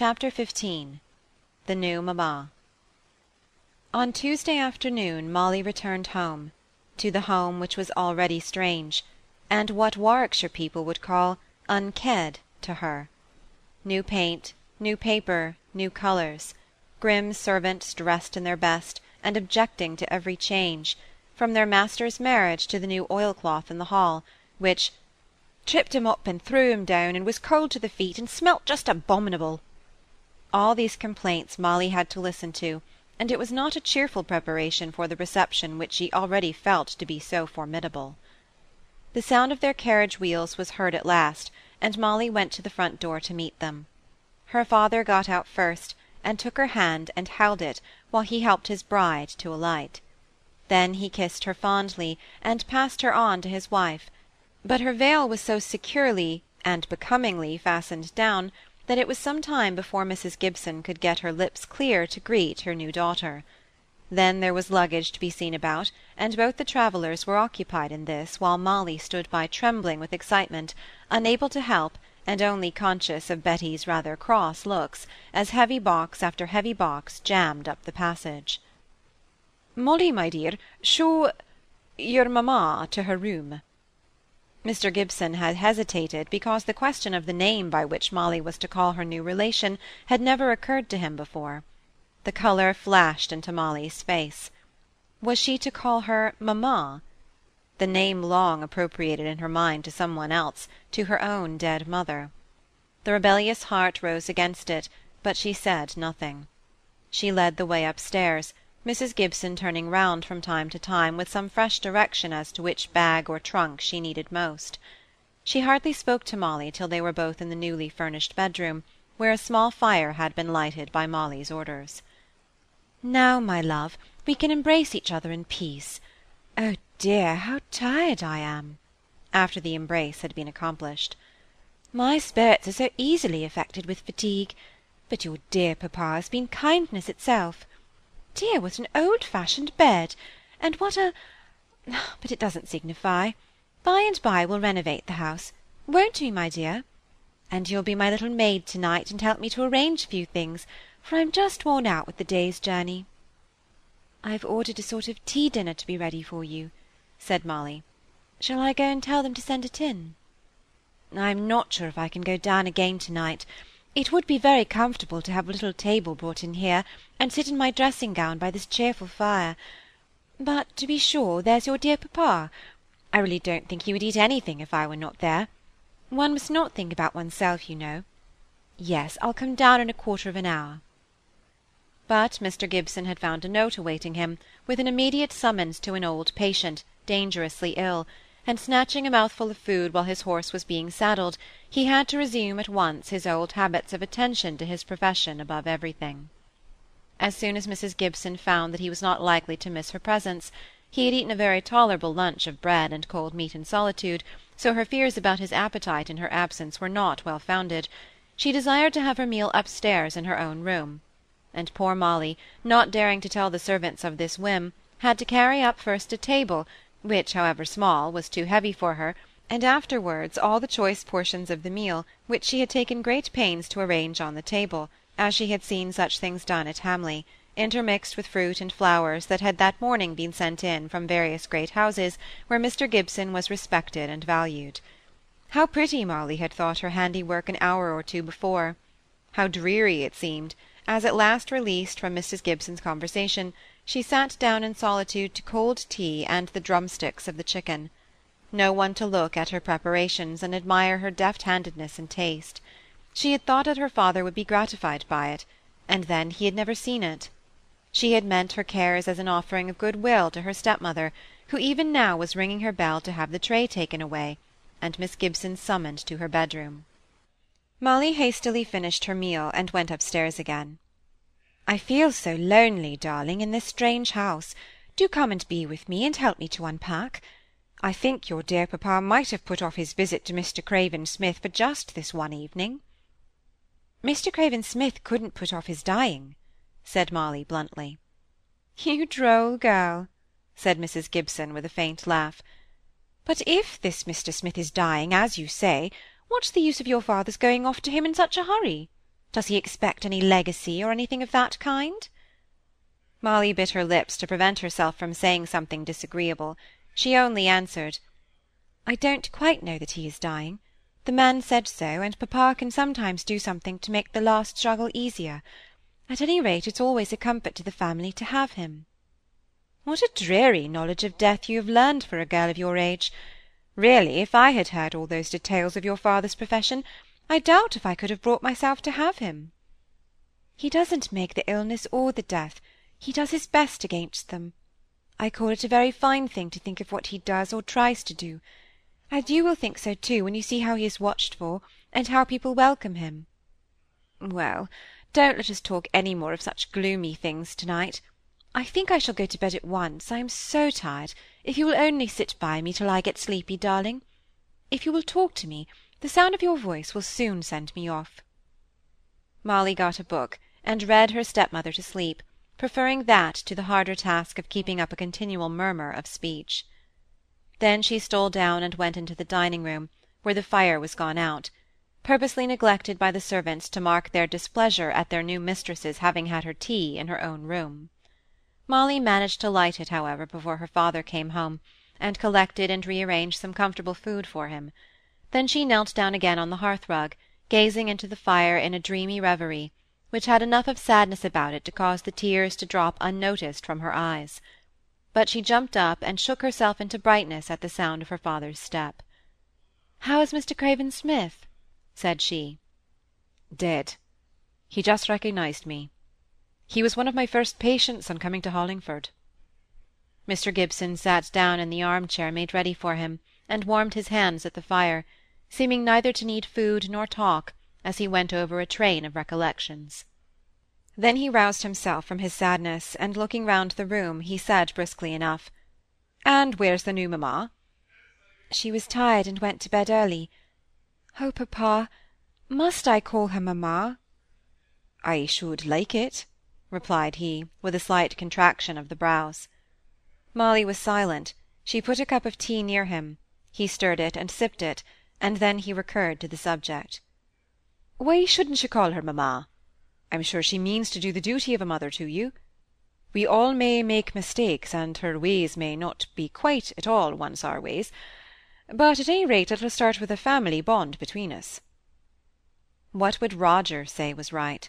Chapter XV The New Mamma On Tuesday afternoon Molly returned home, to the home which was already strange, and what Warwickshire people would call "unked" to her. New paint, new paper, new colours; grim servants dressed in their best, and objecting to every change, from their master's marriage to the new oilcloth in the hall, which "tripped him up and threw him down, and was cold to the feet, and smelt just abominable." All these complaints Molly had to listen to, and it was not a cheerful preparation for the reception which she already felt to be so formidable. The sound of their carriage wheels was heard at last, and Molly went to the front door to meet them. Her father got out first, and took her hand and held it while he helped his bride to alight. Then he kissed her fondly, and passed her on to his wife, but her veil was so securely and becomingly fastened down that it was some time before Mrs. Gibson could get her lips clear to greet her new daughter. Then there was luggage to be seen about, and both the travellers were occupied in this while Molly stood by trembling with excitement, unable to help, and only conscious of Betty's rather cross looks, as heavy box after heavy box jammed up the passage. "Molly, my dear, show your mamma to her room." Mr. Gibson had hesitated because the question of the name by which Molly was to call her new relation had never occurred to him before. The colour flashed into Molly's face. Was she to call her mamma? The name long appropriated in her mind to some one else, to her own dead mother. The rebellious heart rose against it, but she said nothing. She led the way upstairs, Mrs. Gibson turning round from time to time with some fresh direction as to which bag or trunk she needed most. She hardly spoke to Molly till they were both in the newly furnished bedroom, where a small fire had been lighted by Molly's orders. "Now, my love, we can embrace each other in peace. Oh dear, how tired I am!" after the embrace had been accomplished. "My spirits are so easily affected with fatigue. But your dear papa has been kindness itself dear, what an old-fashioned bed! And what a but it doesn't signify. By and by we'll renovate the house, won't we, my dear? And you'll be my little maid to-night, and help me to arrange a few things, for I'm just worn out with the day's journey. I've ordered a sort of tea-dinner to be ready for you, said Molly. Shall I go and tell them to send it in? I'm not sure if I can go down again to-night. It would be very comfortable to have a little table brought in here, and sit in my dressing-gown by this cheerful fire. But, to be sure, there's your dear papa. I really don't think he would eat anything if I were not there. One must not think about oneself, you know. Yes, I'll come down in a quarter of an hour. But Mr. Gibson had found a note awaiting him, with an immediate summons to an old patient, dangerously ill, and snatching a mouthful of food while his horse was being saddled, he had to resume at once his old habits of attention to his profession above everything. As soon as Mrs. Gibson found that he was not likely to miss her presence, he had eaten a very tolerable lunch of bread and cold meat in solitude, so her fears about his appetite in her absence were not well founded. She desired to have her meal upstairs in her own room, and poor Molly, not daring to tell the servants of this whim, had to carry up first a table which, however small, was too heavy for her, and afterwards all the choice portions of the meal, which she had taken great pains to arrange on the table, as she had seen such things done at Hamley, intermixed with fruit and flowers that had that morning been sent in from various great houses where Mr. Gibson was respected and valued. How pretty Molly had thought her handiwork an hour or two before! How dreary it seemed, as at last released from Mrs. Gibson's conversation, she sat down in solitude to cold tea and the drumsticks of the chicken. No one to look at her preparations and admire her deft-handedness and taste. She had thought that her father would be gratified by it, and then he had never seen it. She had meant her cares as an offering of good-will to her stepmother, who even now was ringing her bell to have the tray taken away, and Miss Gibson summoned to her bedroom. Molly hastily finished her meal and went upstairs again. I feel so lonely, darling, in this strange house. Do come and be with me, and help me to unpack. I think your dear papa might have put off his visit to Mr. Craven Smith for just this one evening. Mr. Craven Smith couldn't put off his dying, said Molly bluntly. You droll girl, said Mrs. Gibson with a faint laugh. But if this Mr. Smith is dying, as you say, what's the use of your father's going off to him in such a hurry? Does he expect any legacy, or anything of that kind? Molly bit her lips to prevent herself from saying something disagreeable. She only answered, I don't quite know that he is dying. The man said so, and papa can sometimes do something to make the last struggle easier. At any rate, it's always a comfort to the family to have him. What a dreary knowledge of death you have learned for a girl of your age! Really, if I had heard all those details of your father's profession, I doubt if I could have brought myself to have him. He doesn't make the illness or the death. He does his best against them. I call it a very fine thing to think of what he does or tries to do. And you will think so too when you see how he is watched for, and how people welcome him. Well, don't let us talk any more of such gloomy things to-night. I think I shall go to bed at once. I am so tired, if you will only sit by me till I get sleepy, darling. If you will talk to me, the sound of your voice will soon send me off. Molly got a book, and read her stepmother to sleep, preferring that to the harder task of keeping up a continual murmur of speech. Then she stole down and went into the dining-room, where the fire was gone out, purposely neglected by the servants to mark their displeasure at their new mistress's having had her tea in her own room. Molly managed to light it, however, before her father came home, and collected and rearranged some comfortable food for him. Then she knelt down again on the hearth-rug, gazing into the fire in a dreamy reverie, which had enough of sadness about it to cause the tears to drop unnoticed from her eyes. But she jumped up and shook herself into brightness at the sound of her father's step. "How is Mr. Craven-Smith?" said she. Dead. He just recognized me. He was one of my first patients on coming to Hollingford. Mr. Gibson sat down in the arm-chair made ready for him, and warmed his hands at the fire, seeming neither to need food nor talk, as he went over a train of recollections. Then he roused himself from his sadness, and looking round the room, he said briskly enough, "And where's the new mamma?" "She was tired and went to bed early. Oh, papa, must I call her mamma?" "I should like it," replied he, with a slight contraction of the brows. Molly was silent. She put a cup of tea near him. He stirred it and sipped it, and then he recurred to the subject. "Why shouldn't you call her mamma? I'm sure she means to do the duty of a mother to you. We all may make mistakes, and her ways may not be quite at all once our ways, but at any rate let us start with a family bond between us." What would Roger say was right?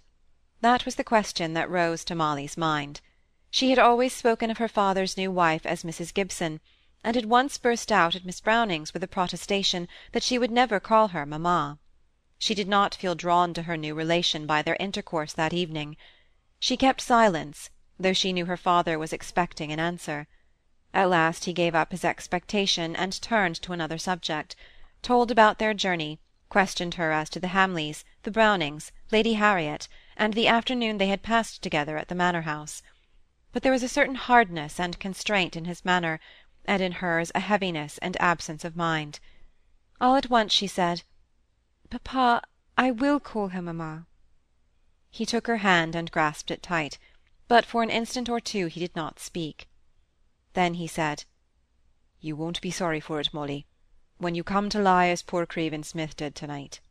That was the question that rose to Molly's mind. She had always spoken of her father's new wife as Mrs. Gibson, and had once burst out at Miss Browning's with a protestation that she would never call her mamma. She did not feel drawn to her new relation by their intercourse that evening. She kept silence, though she knew her father was expecting an answer. At last he gave up his expectation and turned to another subject, told about their journey, questioned her as to the Hamleys, the Brownings, Lady Harriet, and the afternoon they had passed together at the manor-house. But there was a certain hardness and constraint in his manner and in hers a heaviness and absence of mind. All at once she said, "Papa, I will call her mamma." He took her hand and grasped it tight, but for an instant or two he did not speak. Then he said, "You won't be sorry for it, Molly, when you come to lie as poor Craven-Smith did to-night."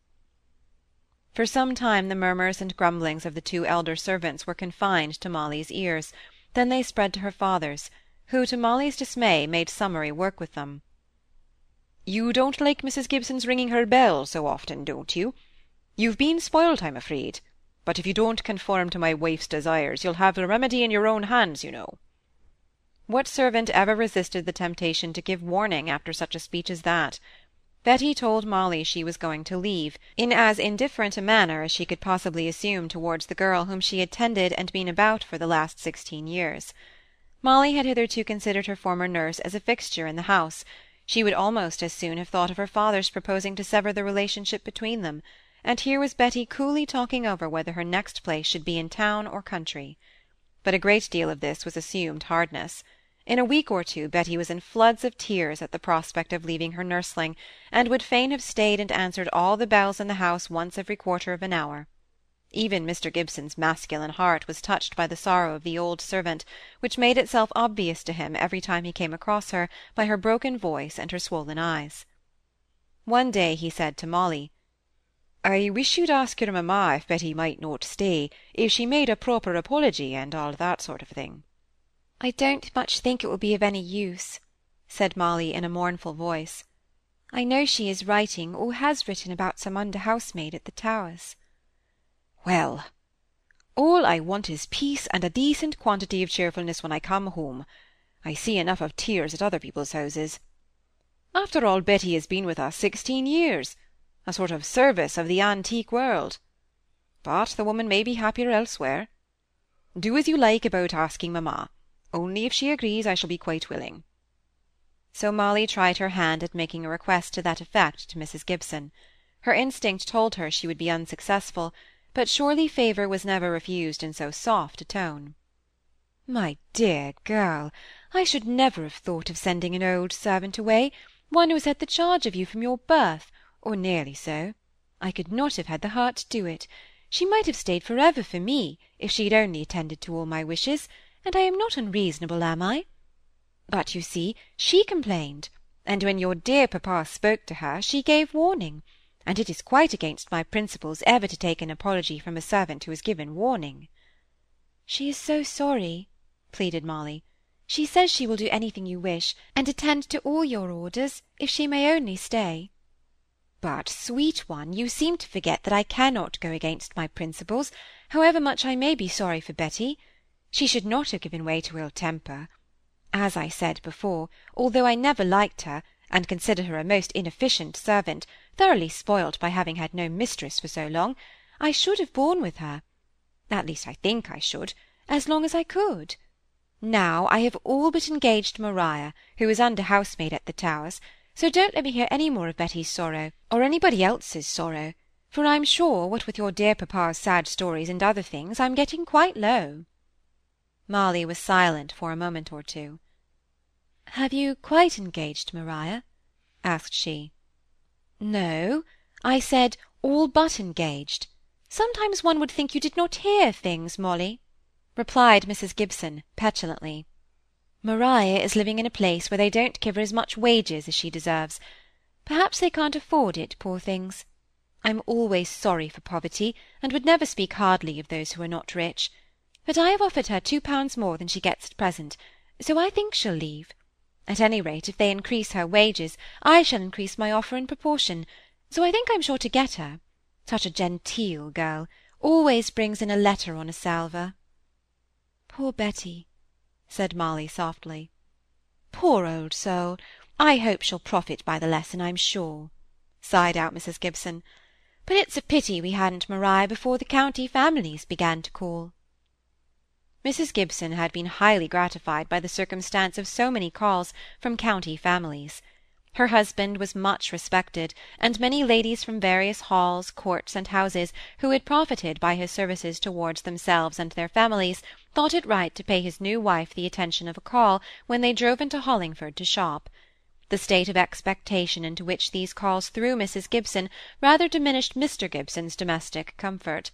For some time the murmurs and grumblings of the two elder servants were confined to Molly's ears, then they spread to her father's, who, to Molly's dismay, made summary work with them. "You don't like Mrs. Gibson's ringing her bell so often, don't you? You've been spoilt, I'm afraid; but if you don't conform to my wife's desires, you'll have the remedy in your own hands, you know." What servant ever resisted the temptation to give warning after such a speech as that? Betty told Molly she was going to leave, in as indifferent a manner as she could possibly assume towards the girl whom she had tended and been about for the last sixteen years. Molly had hitherto considered her former nurse as a fixture in the house; she would almost as soon have thought of her father's proposing to sever the relationship between them, and here was Betty coolly talking over whether her next place should be in town or country. But a great deal of this was assumed hardness. In a week or two Betty was in floods of tears at the prospect of leaving her nursling, and would fain have stayed and answered all the bells in the house once every quarter of an hour. Even Mr. Gibson's masculine heart was touched by the sorrow of the old servant, which made itself obvious to him every time he came across her by her broken voice and her swollen eyes. One day he said to Molly, I wish you'd ask your mamma if Betty might not stay, if she made a proper apology and all that sort of thing. I don't much think it will be of any use, said Molly in a mournful voice. I know she is writing, or has written about some under housemaid at the Towers. Well, all I want is peace and a decent quantity of cheerfulness when I come home. I see enough of tears at other people's houses. After all, Betty has been with us sixteen years, a sort of service of the antique world. But the woman may be happier elsewhere. Do as you like about asking mamma. Only if she agrees I shall be quite willing. So Molly tried her hand at making a request to that effect to Mrs. Gibson. Her instinct told her she would be unsuccessful, but surely favour was never refused in so soft a tone. My dear girl, I should never have thought of sending an old servant away, one who has had the charge of you from your birth, or nearly so. I could not have had the heart to do it. She might have stayed for ever for me, if she had only attended to all my wishes, and I am not unreasonable, am I? But you see, she complained, and when your dear papa spoke to her, she gave warning, and it is quite against my principles ever to take an apology from a servant who has given warning. She is so sorry, pleaded Molly. She says she will do anything you wish, and attend to all your orders, if she may only stay. But, sweet one, you seem to forget that I cannot go against my principles, however much I may be sorry for Betty. She should not have given way to ill temper. As I said before, although I never liked her, and consider her a most inefficient servant, thoroughly spoilt by having had no mistress for so long, I should have borne with her. At least I think I should, as long as I could. Now I have all but engaged Maria, who is under housemaid at the Towers, so don't let me hear any more of Betty's sorrow, or anybody else's sorrow, for I'm sure, what with your dear papa's sad stories and other things, I'm getting quite low. Molly was silent for a moment or two. Have you quite engaged Maria? asked she. No, I said all but engaged. Sometimes one would think you did not hear things, Molly replied Mrs. Gibson, petulantly. Maria is living in a place where they don't give her as much wages as she deserves. Perhaps they can't afford it, poor things. I'm always sorry for poverty, and would never speak hardly of those who are not rich. But I have offered her two pounds more than she gets at present, so I think she'll leave. At any rate, if they increase her wages, I shall increase my offer in proportion, so I think I'm sure to get her. Such a genteel girl, always brings in a letter on a salver. Poor Betty, said Molly softly. Poor old soul! I hope she'll profit by the lesson, I'm sure, sighed out Mrs. Gibson. But it's a pity we hadn't Maria before the county families began to call. Mrs. Gibson had been highly gratified by the circumstance of so many calls from county families. Her husband was much respected, and many ladies from various halls, courts, and houses, who had profited by his services towards themselves and their families, thought it right to pay his new wife the attention of a call when they drove into Hollingford to shop. The state of expectation into which these calls threw Mrs. Gibson rather diminished Mr. Gibson's domestic comfort.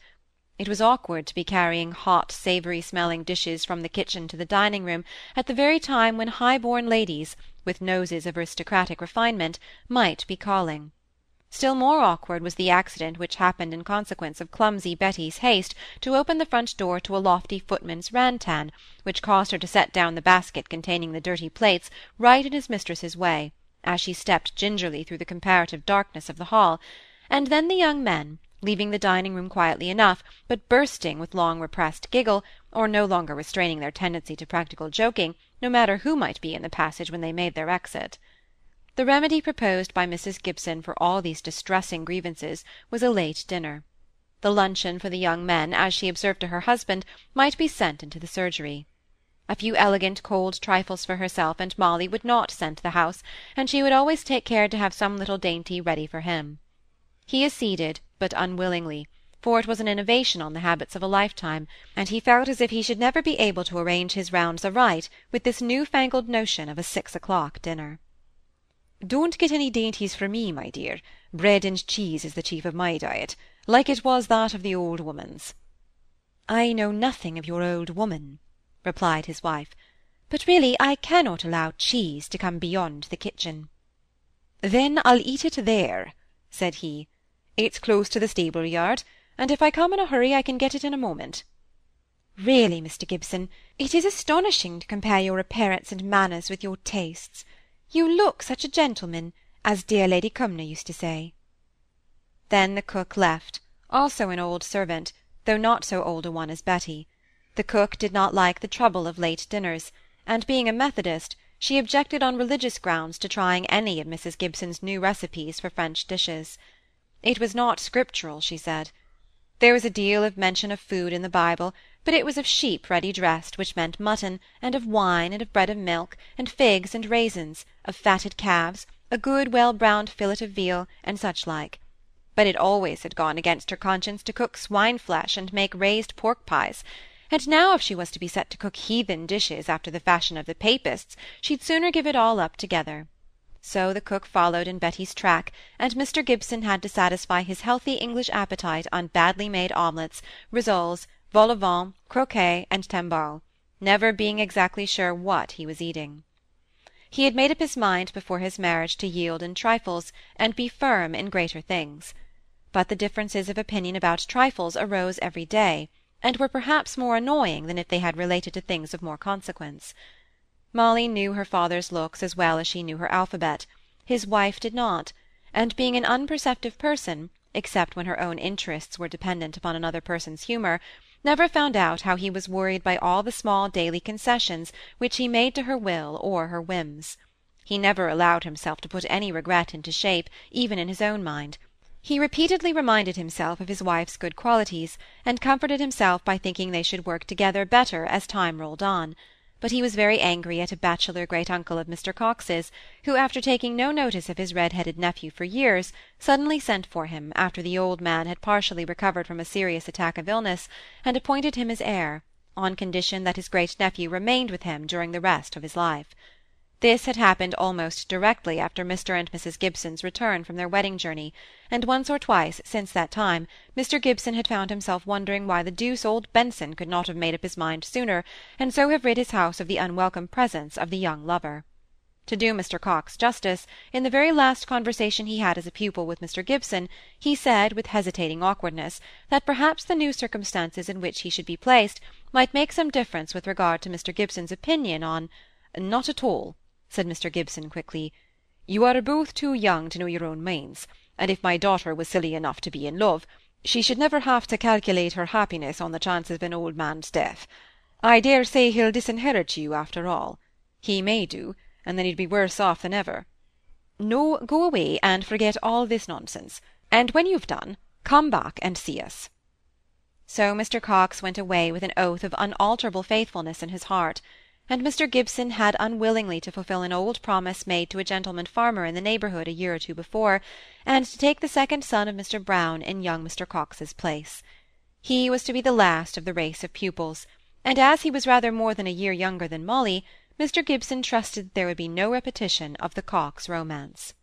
It was awkward to be carrying hot, savoury-smelling dishes from the kitchen to the dining-room at the very time when high-born ladies, with noses of aristocratic refinement, might be calling. Still more awkward was the accident which happened in consequence of clumsy Betty's haste to open the front door to a lofty footman's rantan, which caused her to set down the basket containing the dirty plates right in his mistress's way, as she stepped gingerly through the comparative darkness of the hall, and then the young men, leaving the dining-room quietly enough, but bursting with long-repressed giggle, or no longer restraining their tendency to practical joking, no matter who might be in the passage when they made their exit. The remedy proposed by Mrs. Gibson for all these distressing grievances was a late dinner. The luncheon for the young men, as she observed to her husband, might be sent into the surgery. A few elegant cold trifles for herself and Molly would not scent the house, and she would always take care to have some little dainty ready for him. He acceded, but unwillingly, for it was an innovation on the habits of a lifetime, and he felt as if he should never be able to arrange his rounds aright with this new-fangled notion of a six o'clock dinner. Don't get any dainties for me, my dear. Bread and cheese is the chief of my diet, like it was that of the old woman's. I know nothing of your old woman, replied his wife, but really I cannot allow cheese to come beyond the kitchen. Then I'll eat it there, said he. It's close to the stable yard, and if I come in a hurry I can get it in a moment. Really, Mr Gibson, it is astonishing to compare your appearance and manners with your tastes. You look such a gentleman, as dear Lady Cumnor used to say. Then the cook left, also an old servant, though not so old a one as Betty. The cook did not like the trouble of late dinners, and being a Methodist, she objected on religious grounds to trying any of Mrs Gibson's new recipes for French dishes. It was not scriptural, she said. There was a deal of mention of food in the Bible, but it was of sheep ready dressed, which meant mutton, and of wine, and of bread and milk, and figs and raisins, of fatted calves, a good well browned fillet of veal, and such like. But it always had gone against her conscience to cook swine flesh and make raised pork pies, and now if she was to be set to cook heathen dishes after the fashion of the papists, she'd sooner give it all up together. So the cook followed in Betty's track, and Mr Gibson had to satisfy his healthy English appetite on badly made omelettes, rissoles, vol au vent, croquet, and timbale, never being exactly sure what he was eating. He had made up his mind before his marriage to yield in trifles, and be firm in greater things. But the differences of opinion about trifles arose every day, and were perhaps more annoying than if they had related to things of more consequence. Molly knew her father's looks as well as she knew her alphabet; his wife did not, and being an unperceptive person, except when her own interests were dependent upon another person's humour, never found out how he was worried by all the small daily concessions which he made to her will or her whims. He never allowed himself to put any regret into shape, even in his own mind. He repeatedly reminded himself of his wife's good qualities, and comforted himself by thinking they should work together better as time rolled on but he was very angry at a bachelor great-uncle of Mr Cox's, who, after taking no notice of his red-headed nephew for years, suddenly sent for him, after the old man had partially recovered from a serious attack of illness, and appointed him his heir, on condition that his great-nephew remained with him during the rest of his life. This had happened almost directly after Mr and Mrs Gibson's return from their wedding journey, and once or twice since that time Mr Gibson had found himself wondering why the deuce old Benson could not have made up his mind sooner, and so have rid his house of the unwelcome presence of the young lover. To do Mr Cox justice, in the very last conversation he had as a pupil with Mr Gibson, he said, with hesitating awkwardness, that perhaps the new circumstances in which he should be placed might make some difference with regard to Mr Gibson's opinion on not at all said Mr Gibson quickly. You are both too young to know your own minds, and if my daughter was silly enough to be in love, she should never have to calculate her happiness on the chance of an old man's death. I dare say he'll disinherit you after all. He may do, and then you'd be worse off than ever. No, go away and forget all this nonsense, and when you've done, come back and see us. So Mr Cox went away with an oath of unalterable faithfulness in his heart and Mr Gibson had unwillingly to fulfil an old promise made to a gentleman farmer in the neighbourhood a year or two before, and to take the second son of Mr Brown in young Mr Cox's place. He was to be the last of the race of pupils, and as he was rather more than a year younger than Molly, Mr Gibson trusted that there would be no repetition of the Cox romance.